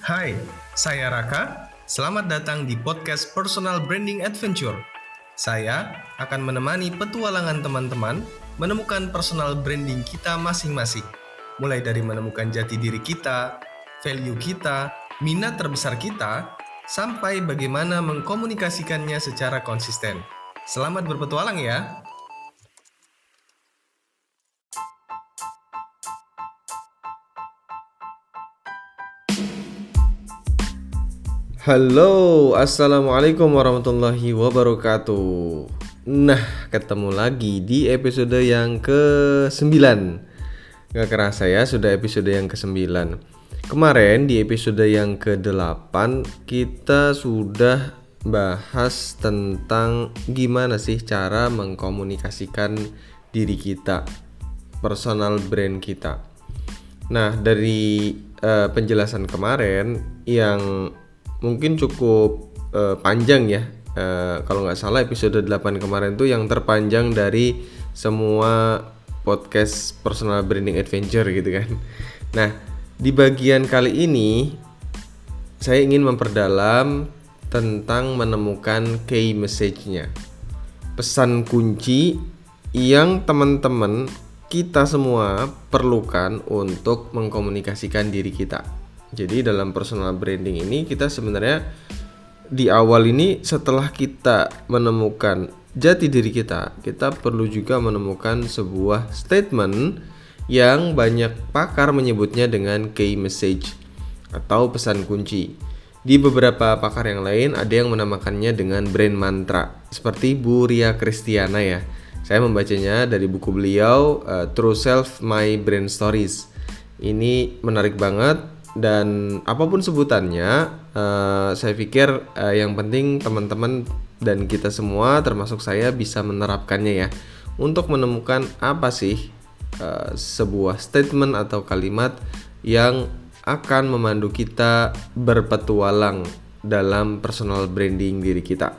Hai, saya Raka. Selamat datang di podcast Personal Branding Adventure. Saya akan menemani petualangan teman-teman menemukan personal branding kita masing-masing. Mulai dari menemukan jati diri kita, value kita, minat terbesar kita, sampai bagaimana mengkomunikasikannya secara konsisten. Selamat berpetualang ya! Halo, assalamualaikum warahmatullahi wabarakatuh. Nah, ketemu lagi di episode yang ke-9 Gak kerasa ya, sudah episode yang ke-9 Kemarin di episode yang ke-8 Kita sudah bahas tentang gimana sih cara mengkomunikasikan diri kita Personal brand kita. Nah, dari uh, penjelasan kemarin yang mungkin cukup uh, panjang ya. Uh, kalau nggak salah episode 8 kemarin tuh yang terpanjang dari semua podcast personal branding adventure gitu kan. Nah, di bagian kali ini saya ingin memperdalam tentang menemukan key message-nya. Pesan kunci yang teman-teman kita semua perlukan untuk mengkomunikasikan diri kita jadi dalam personal branding ini kita sebenarnya di awal ini setelah kita menemukan jati diri kita, kita perlu juga menemukan sebuah statement yang banyak pakar menyebutnya dengan key message atau pesan kunci. Di beberapa pakar yang lain ada yang menamakannya dengan brand mantra seperti Bu Ria Kristiana ya. Saya membacanya dari buku beliau uh, True Self My Brand Stories. Ini menarik banget dan apa pun sebutannya uh, saya pikir uh, yang penting teman-teman dan kita semua termasuk saya bisa menerapkannya ya untuk menemukan apa sih uh, sebuah statement atau kalimat yang akan memandu kita berpetualang dalam personal branding diri kita.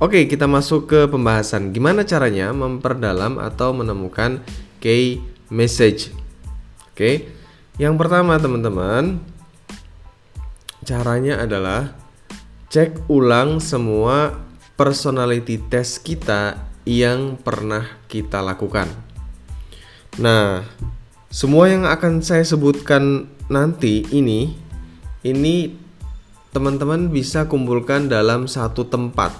Oke, kita masuk ke pembahasan gimana caranya memperdalam atau menemukan key message. Oke. Yang pertama teman-teman Caranya adalah Cek ulang semua personality test kita yang pernah kita lakukan. Nah semua yang akan saya sebutkan nanti ini Ini teman-teman bisa kumpulkan dalam satu tempat.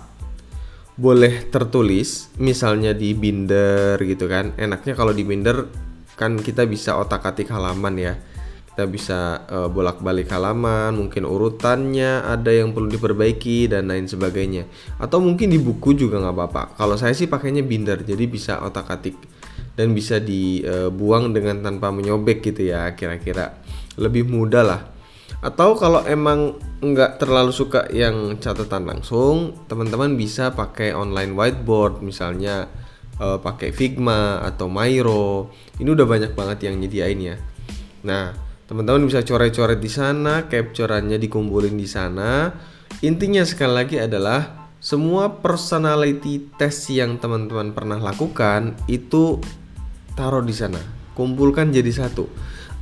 Boleh tertulis misalnya di binder gitu kan. Enaknya kalau di binder kan kita bisa otak atik halaman ya kita bisa uh, bolak-balik halaman, mungkin urutannya ada yang perlu diperbaiki dan lain sebagainya. Atau mungkin di buku juga nggak apa-apa. Kalau saya sih pakainya binder, jadi bisa otak-atik dan bisa dibuang dengan tanpa menyobek gitu ya, kira-kira lebih mudah lah. Atau kalau emang nggak terlalu suka yang catatan langsung, teman-teman bisa pakai online whiteboard misalnya uh, pakai Figma atau Miro. Ini udah banyak banget yang nyediain ya. Nah, teman-teman bisa coret-coret di sana capturannya dikumpulin di sana. Intinya sekali lagi adalah semua personality test yang teman-teman pernah lakukan itu taruh di sana. Kumpulkan jadi satu.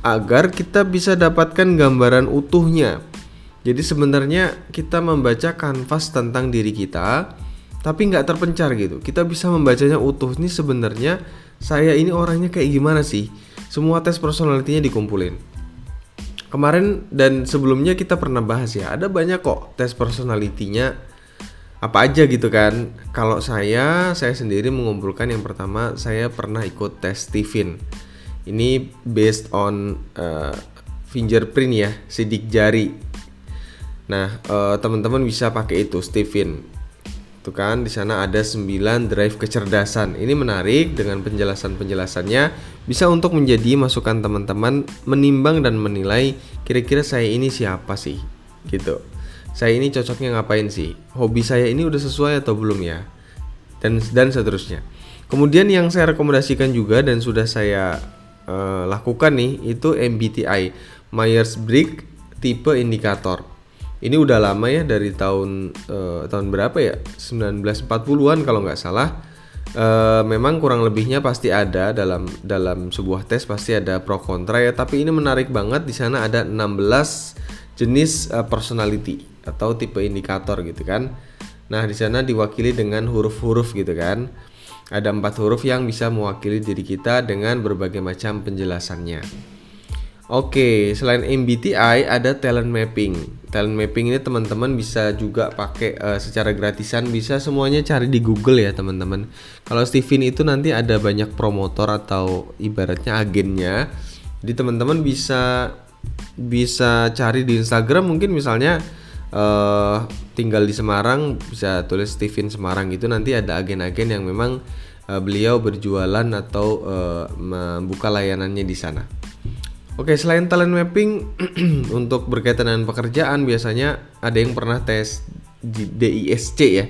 Agar kita bisa dapatkan gambaran utuhnya. Jadi sebenarnya kita membaca kanvas tentang diri kita tapi nggak terpencar gitu. Kita bisa membacanya utuh ini sebenarnya saya ini orangnya kayak gimana sih? Semua tes personalitinya dikumpulin kemarin dan sebelumnya kita pernah bahas ya ada banyak kok tes personalitinya. Apa aja gitu kan. Kalau saya saya sendiri mengumpulkan yang pertama saya pernah ikut tes Stephen ini based on uh, fingerprint ya sidik jari. Nah uh, teman-teman bisa pakai itu Stephen Tuh kan di sana ada 9 drive kecerdasan. Ini menarik dengan penjelasan-penjelasannya bisa untuk menjadi masukan teman-teman menimbang dan menilai kira-kira saya ini siapa sih gitu. Saya ini cocoknya ngapain sih? Hobi saya ini udah sesuai atau belum ya? Dan dan seterusnya. Kemudian yang saya rekomendasikan juga dan sudah saya uh, lakukan nih itu MBTI Myers-Briggs tipe indikator ini udah lama ya dari tahun uh, tahun berapa ya 1940-an kalau nggak salah uh, memang kurang lebihnya pasti ada dalam dalam sebuah tes pasti ada pro kontra ya tapi ini menarik banget di sana ada 16 jenis uh, personality atau tipe indikator gitu kan. Nah, di sana diwakili dengan huruf-huruf gitu kan. Ada empat huruf yang bisa mewakili diri kita dengan berbagai macam penjelasannya. Oke, selain MBTI ada talent mapping. Talent mapping ini teman-teman bisa juga pakai uh, secara gratisan, bisa semuanya cari di Google ya teman-teman. Kalau Steven itu nanti ada banyak promotor atau ibaratnya agennya. Jadi teman-teman bisa bisa cari di Instagram mungkin misalnya uh, tinggal di Semarang bisa tulis Steven Semarang itu nanti ada agen-agen yang memang uh, beliau berjualan atau uh, membuka layanannya di sana. Oke, selain talent mapping untuk berkaitan dengan pekerjaan biasanya ada yang pernah tes DISC ya.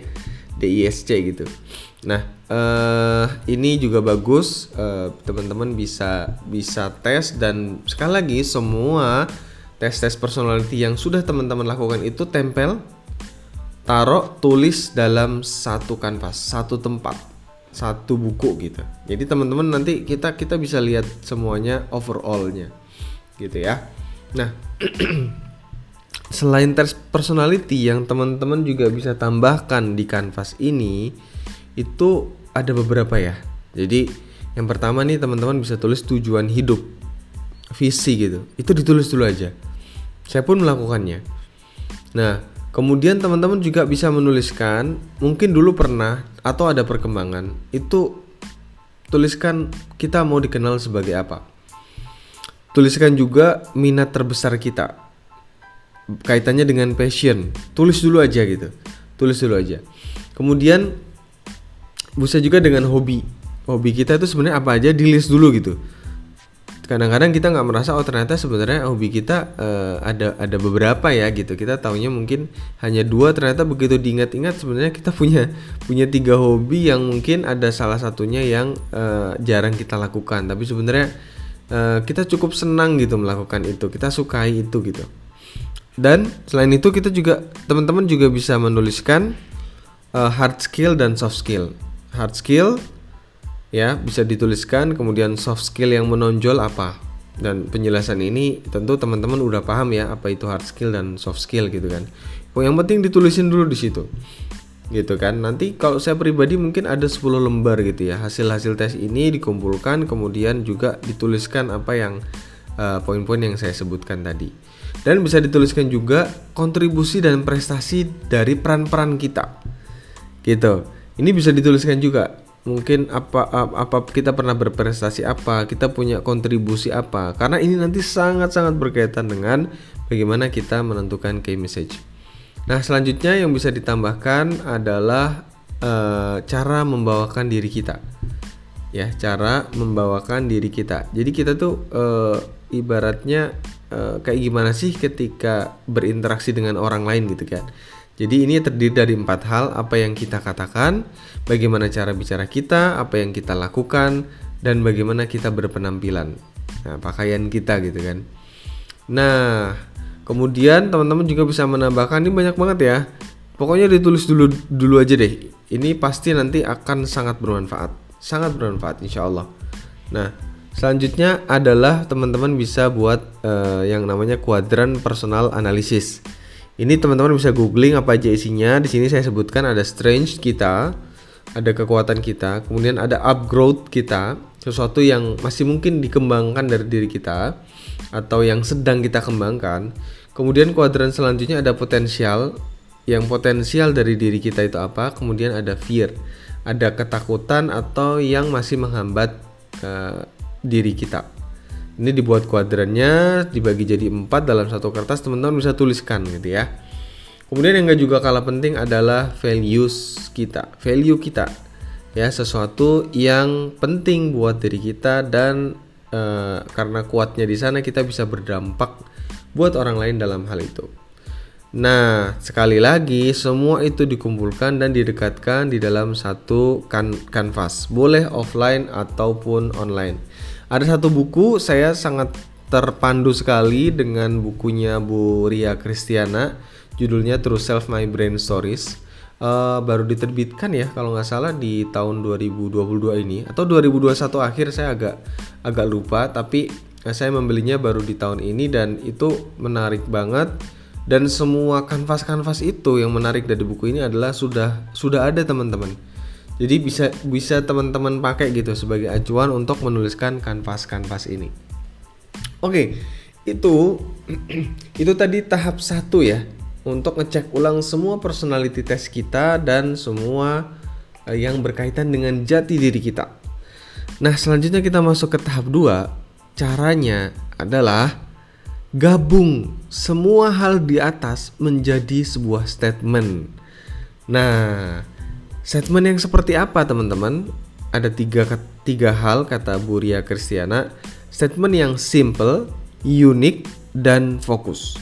DISC gitu. Nah, uh, ini juga bagus uh, teman-teman bisa bisa tes dan sekali lagi semua tes-tes personality yang sudah teman-teman lakukan itu tempel taruh tulis dalam satu kanvas, satu tempat satu buku gitu. Jadi teman-teman nanti kita kita bisa lihat semuanya overallnya gitu ya. Nah, selain tes personality yang teman-teman juga bisa tambahkan di kanvas ini itu ada beberapa ya. Jadi yang pertama nih teman-teman bisa tulis tujuan hidup, visi gitu. Itu ditulis dulu aja. Saya pun melakukannya. Nah, kemudian teman-teman juga bisa menuliskan mungkin dulu pernah atau ada perkembangan. Itu tuliskan kita mau dikenal sebagai apa Tuliskan juga minat terbesar kita. Kaitannya dengan passion. Tulis dulu aja gitu. Tulis dulu aja. Kemudian bisa juga dengan hobi. Hobi kita itu sebenarnya apa aja di list dulu gitu. Kadang-kadang kita nggak merasa oh ternyata sebenarnya hobi kita uh, ada ada beberapa ya gitu. Kita taunya mungkin hanya dua ternyata begitu diingat-ingat sebenarnya kita punya punya tiga hobi yang mungkin ada salah satunya yang uh, jarang kita lakukan. Tapi sebenarnya uh, kita cukup senang gitu melakukan itu. Kita sukai itu gitu. Dan selain itu kita juga teman-teman juga bisa menuliskan uh, hard skill dan soft skill. Hard skill ya bisa dituliskan. Kemudian soft skill yang menonjol apa? Dan penjelasan ini tentu teman-teman udah paham ya apa itu hard skill dan soft skill gitu kan. Yang penting ditulisin dulu di situ gitu kan. Nanti kalau saya pribadi mungkin ada 10 lembar gitu ya. Hasil-hasil tes ini dikumpulkan kemudian juga dituliskan apa yang eh, poin-poin yang saya sebutkan tadi. Dan bisa dituliskan juga kontribusi dan prestasi dari peran-peran kita. Gitu. Ini bisa dituliskan juga. Mungkin apa apa kita pernah berprestasi apa kita punya kontribusi apa. Karena ini nanti sangat-sangat berkaitan dengan bagaimana kita menentukan key message Nah, selanjutnya yang bisa ditambahkan adalah uh, cara membawakan diri kita. Ya, cara membawakan diri kita. Jadi kita tuh uh, ibaratnya uh, kayak gimana sih ketika berinteraksi dengan orang lain gitu kan. Jadi ini terdiri dari empat hal, apa yang kita katakan, bagaimana cara bicara kita, apa yang kita lakukan, dan bagaimana kita berpenampilan. Nah, pakaian kita gitu kan. Nah, Kemudian teman-teman juga bisa menambahkan ini banyak banget ya. Pokoknya ditulis dulu dulu aja deh. Ini pasti nanti akan sangat bermanfaat, sangat bermanfaat insya Allah. Nah, selanjutnya adalah teman-teman bisa buat uh, yang namanya kuadran personal analysis. Ini teman-teman bisa googling apa aja isinya. Di sini saya sebutkan ada strength kita, ada kekuatan kita, kemudian ada upgrowth kita, sesuatu yang masih mungkin dikembangkan dari diri kita atau yang sedang kita kembangkan. Kemudian kuadran selanjutnya ada potensial. Yang potensial dari diri kita itu apa? Kemudian ada fear. Ada ketakutan atau yang masih menghambat uh, diri kita. Ini dibuat kuadrannya dibagi jadi empat dalam satu kertas teman-teman bisa tuliskan gitu ya. Kemudian yang gak juga kalah penting adalah values kita, value kita ya sesuatu yang penting buat diri kita dan uh, karena kuatnya di sana kita bisa berdampak buat orang lain dalam hal itu. Nah, sekali lagi semua itu dikumpulkan dan didekatkan di dalam satu kan kanvas, boleh offline ataupun online. Ada satu buku saya sangat terpandu sekali dengan bukunya Bu Ria Kristiana, judulnya True Self My Brain Stories. Uh, baru diterbitkan ya kalau nggak salah di tahun 2022 ini atau 2021 akhir saya agak agak lupa tapi saya membelinya baru di tahun ini dan itu menarik banget. Dan semua kanvas-kanvas itu yang menarik dari buku ini adalah sudah sudah ada teman-teman. Jadi bisa bisa teman-teman pakai gitu sebagai acuan untuk menuliskan kanvas-kanvas ini. Oke itu itu tadi tahap satu ya untuk ngecek ulang semua personality test kita dan semua eh, yang berkaitan dengan jati diri kita. Nah selanjutnya kita masuk ke tahap dua caranya adalah gabung semua hal di atas menjadi sebuah statement. Nah, statement yang seperti apa teman-teman? Ada tiga, tiga hal kata Buria Kristiana. Statement yang simple, unik, dan fokus.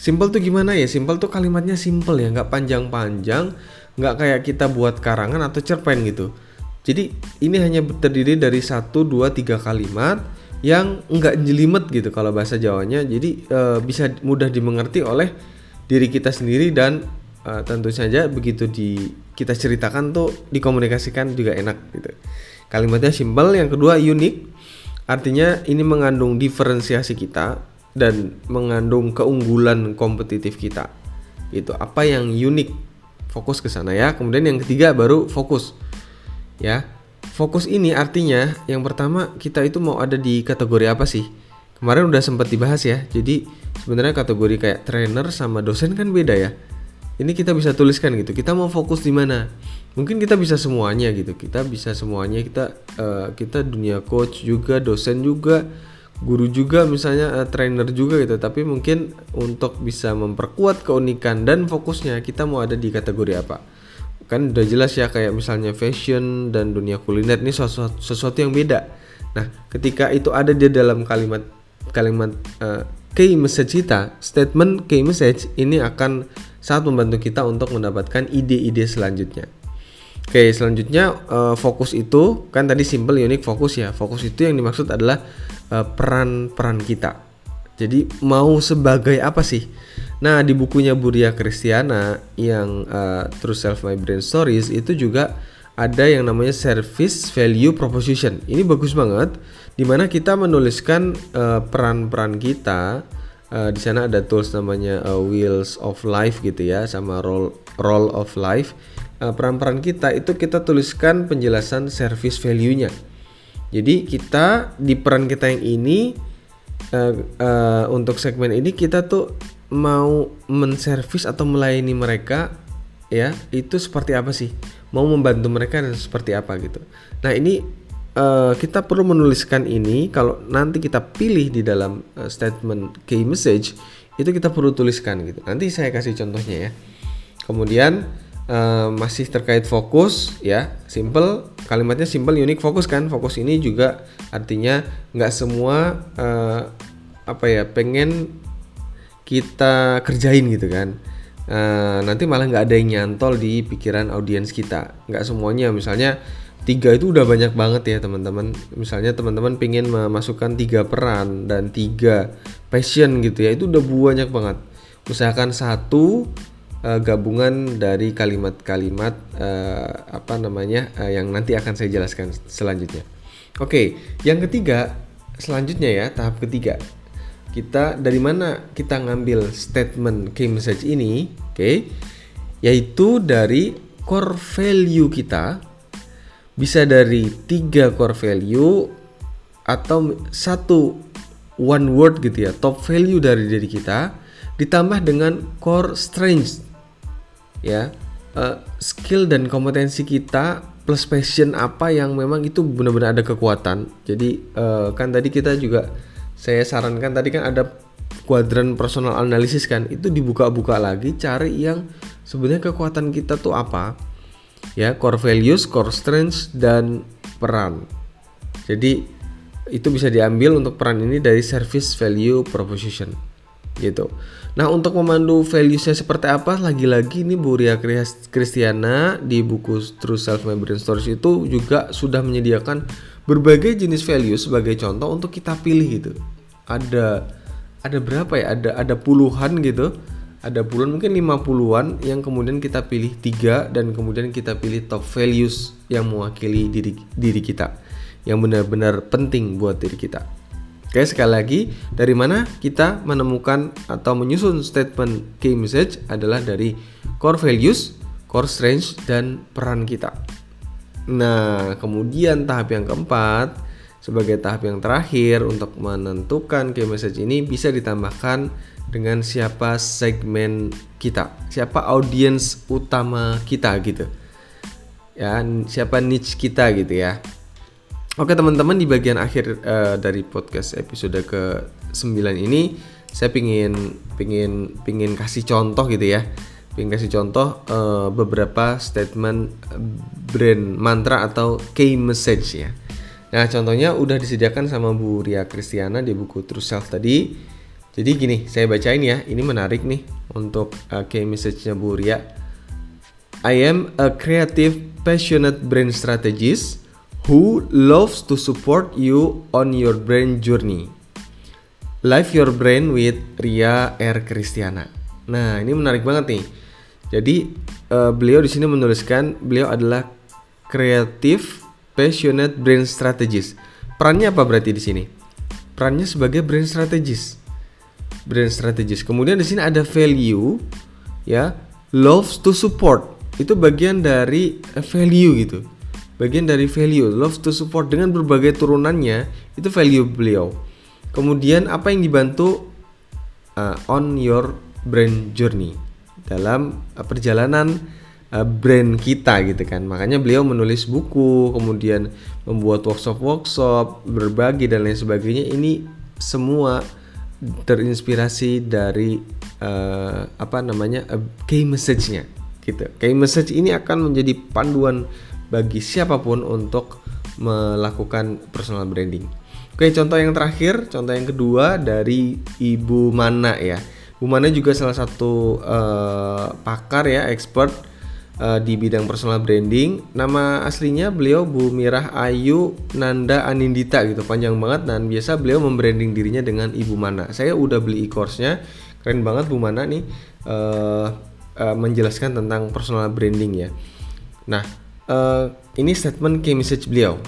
Simple tuh gimana ya? Simple tuh kalimatnya simple ya, nggak panjang-panjang, nggak kayak kita buat karangan atau cerpen gitu. Jadi ini hanya terdiri dari satu, dua, tiga kalimat yang enggak jelimet gitu kalau bahasa Jawanya. Jadi uh, bisa mudah dimengerti oleh diri kita sendiri dan uh, tentu saja begitu di kita ceritakan tuh dikomunikasikan juga enak gitu. Kalimatnya simpel, yang kedua unik. Artinya ini mengandung diferensiasi kita dan mengandung keunggulan kompetitif kita. Itu apa yang unik. Fokus ke sana ya. Kemudian yang ketiga baru fokus. Ya. Fokus ini artinya yang pertama kita itu mau ada di kategori apa sih? Kemarin udah sempat dibahas ya. Jadi sebenarnya kategori kayak trainer sama dosen kan beda ya. Ini kita bisa tuliskan gitu. Kita mau fokus di mana? Mungkin kita bisa semuanya gitu. Kita bisa semuanya. Kita uh, kita dunia coach juga, dosen juga, guru juga misalnya uh, trainer juga gitu. Tapi mungkin untuk bisa memperkuat keunikan dan fokusnya kita mau ada di kategori apa? Kan udah jelas ya kayak misalnya fashion dan dunia kuliner ini sesuatu, sesuatu yang beda. Nah, ketika itu ada di dalam kalimat kalimat uh, key message kita, statement key message ini akan sangat membantu kita untuk mendapatkan ide-ide selanjutnya. Oke, selanjutnya uh, fokus itu kan tadi simple, unik, fokus ya. Fokus itu yang dimaksud adalah eh, peran-peran uh, kita. Jadi mau sebagai apa sih? Nah, di bukunya Buria Kristiana yang uh, True Self My Brain Stories itu juga ada yang namanya Service Value Proposition. Ini bagus banget di mana kita menuliskan uh, peran-peran kita. Uh, di sana ada tools namanya uh, Wheels of Life gitu ya, sama Role Role of Life. peran-peran kita itu kita tuliskan penjelasan service value-nya. Jadi kita di peran kita yang ini uh, uh, untuk segmen ini kita tuh mau menservis atau melayani mereka ya itu seperti apa sih? Mau membantu mereka dan seperti apa gitu. Nah ini uh, kita perlu menuliskan ini kalau nanti kita pilih di dalam uh, statement key message itu kita perlu tuliskan gitu. Nanti saya kasih contohnya ya. Kemudian uh, masih terkait fokus ya. Simple kalimatnya simple unik fokus kan. Fokus ini juga artinya nggak semua uh, apa ya pengen kita kerjain gitu kan. Uh, nanti malah nggak ada yang nyantol di pikiran audiens kita. Nggak semuanya. Misalnya tiga itu udah banyak banget ya teman-teman. Misalnya teman-teman pingin memasukkan tiga peran dan tiga passion gitu ya itu udah banyak banget. Usahakan satu uh, gabungan dari kalimat-kalimat uh, apa namanya uh, yang nanti akan saya jelaskan selanjutnya. Oke yang ketiga selanjutnya ya tahap ketiga. Kita dari mana kita ngambil statement key message ini oke okay? yaitu dari core value kita. Bisa dari tiga core value atau satu one word gitu ya top value dari diri kita ditambah dengan core strength ya uh, skill dan kompetensi kita plus passion apa yang memang itu benar-benar ada kekuatan. Jadi uh, kan tadi kita juga saya sarankan tadi kan ada kuadran personal analisis kan itu dibuka-buka lagi cari yang sebenarnya kekuatan kita tuh apa. Ya core values core strengths dan peran. Jadi itu bisa diambil untuk peran ini dari service value proposition gitu. Nah untuk memandu valuesnya seperti apa lagi-lagi ini Bu Ria Kristiana di buku True Self My Brain Stories itu juga sudah menyediakan berbagai jenis value sebagai contoh untuk kita pilih gitu. Ada ada berapa ya? Ada ada puluhan gitu. Ada puluhan mungkin lima puluhan yang kemudian kita pilih tiga dan kemudian kita pilih top values yang mewakili diri diri kita. Yang benar-benar penting buat diri kita Oke, sekali lagi dari mana kita menemukan atau menyusun statement key message adalah dari core values, core strength dan peran kita. Nah, kemudian tahap yang keempat sebagai tahap yang terakhir untuk menentukan key message ini bisa ditambahkan dengan siapa segmen kita, siapa audiens utama kita gitu. Ya, siapa niche kita gitu ya. Oke teman-teman di bagian akhir uh, dari podcast episode ke 9 ini saya pingin pingin pingin kasih contoh gitu ya. Pingin kasih contoh uh, beberapa statement brand mantra atau key message ya. Nah contohnya udah disediakan sama Bu Ria Kristiana di buku True Self tadi. Jadi gini saya bacain ya. Ini menarik nih untuk uh, key message-nya Bu Ria. I am a creative passionate brand strategist who loves to support you on your brain journey. Live your brain with Ria R. Kristiana. Nah, ini menarik banget nih. Jadi uh, beliau di sini menuliskan beliau adalah creative passionate brain strategist. Perannya apa berarti di sini? Perannya sebagai brain strategist. Brain strategist. Kemudian di sini ada value ya, loves to support. Itu bagian dari value gitu bagian dari value love to support dengan berbagai turunannya itu value beliau. Kemudian apa yang dibantu uh, on your brand journey? Dalam uh, perjalanan uh, brand kita gitu kan. Makanya beliau menulis buku kemudian membuat workshop workshop berbagi dan lain sebagainya. Ini semua terinspirasi dari uh, apa namanya uh, key message-nya gitu. Key message ini akan menjadi panduan bagi siapa pun untuk melakukan personal branding. Oke, contoh yang terakhir, contoh yang kedua dari Ibu Mana ya. Ibu Mana juga salah satu uh, pakar ya, expert uh, di bidang personal branding. Nama aslinya beliau Bu Mirah Ayu Nanda Anindita gitu, panjang banget dan biasa beliau membranding dirinya dengan Ibu Mana. Saya udah beli e-course-nya, keren banget Bu Mana nih uh, uh, menjelaskan tentang personal branding ya. Nah, uh, ini statement key message beliau.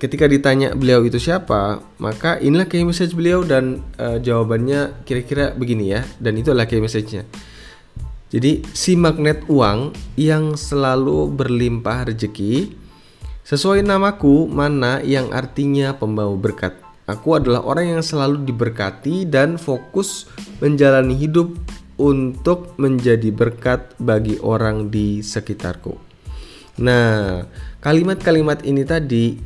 Ketika ditanya beliau itu siapa, maka inilah key message beliau dan uh, jawabannya kira-kira begini ya, dan itu adalah key message-nya. Jadi si magnet uang yang selalu berlimpah rezeki sesuai namaku mana yang artinya pembawa berkat. Aku adalah orang yang selalu diberkati dan fokus menjalani hidup untuk menjadi berkat bagi orang di sekitarku. Nah, kalimat-kalimat ini tadi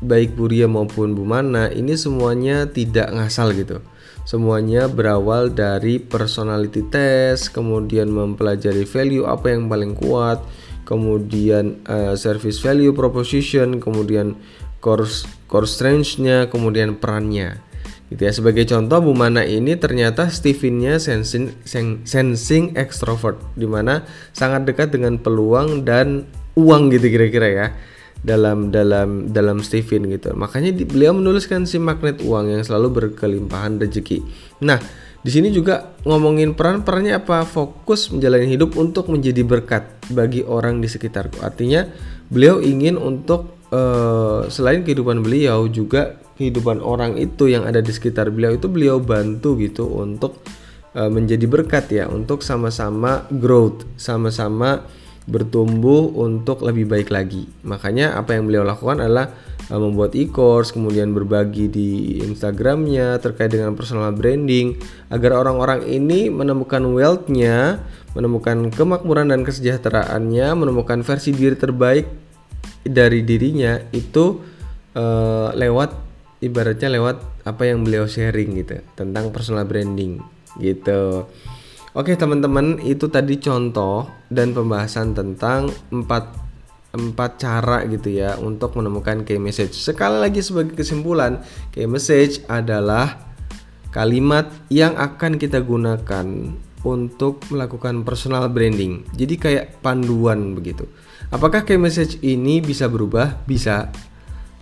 baik Bu Ria maupun Bu Mana ini semuanya tidak ngasal gitu. Semuanya berawal dari personality test, kemudian mempelajari value apa yang paling kuat, kemudian uh, service value proposition, kemudian core core strength-nya, kemudian perannya. Gitu ya. Sebagai contoh Bu Mana ini ternyata Steven-nya sensing sensing extrovert di mana sangat dekat dengan peluang dan uang gitu kira-kira ya dalam dalam dalam Stephen gitu. Makanya di, beliau menuliskan si magnet uang yang selalu berkelimpahan rezeki. Nah, di sini juga ngomongin peran perannya apa? Fokus menjalani hidup untuk menjadi berkat bagi orang di sekitarku. Artinya beliau ingin untuk uh, selain kehidupan beliau juga kehidupan orang itu yang ada di sekitar beliau itu beliau bantu gitu untuk uh, menjadi berkat ya, untuk sama-sama growth, sama-sama bertumbuh untuk lebih baik lagi. Makanya apa yang beliau lakukan adalah uh, membuat e-course, kemudian berbagi di Instagramnya terkait dengan personal branding agar orang-orang ini menemukan wealth-nya, menemukan kemakmuran dan kesejahteraannya, menemukan versi diri terbaik dari dirinya itu uh, lewat ibaratnya lewat apa yang beliau sharing gitu tentang personal branding gitu. Oke teman-teman itu tadi contoh dan pembahasan tentang empat empat cara gitu ya untuk menemukan key message. Sekali lagi sebagai kesimpulan, key message adalah kalimat yang akan kita gunakan untuk melakukan personal branding. Jadi kayak panduan begitu. Apakah key message ini bisa berubah? Bisa.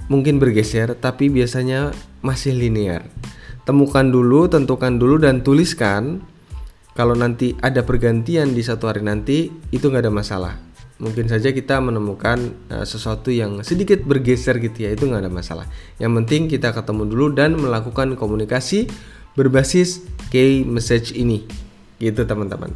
Mungkin bergeser, tapi biasanya masih linear. Temukan dulu, tentukan dulu dan tuliskan kalau nanti ada pergantian di satu hari nanti itu nggak ada masalah mungkin saja kita menemukan uh, sesuatu yang sedikit bergeser gitu ya itu nggak ada masalah yang penting kita ketemu dulu dan melakukan komunikasi berbasis key message ini gitu teman-teman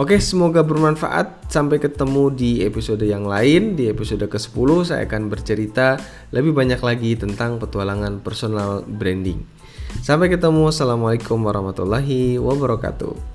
Oke, semoga bermanfaat. Sampai ketemu di episode yang lain. Di episode ke-10 saya akan bercerita lebih banyak lagi tentang petualangan personal branding. Sampai ketemu. Assalamualaikum warahmatullahi wabarakatuh.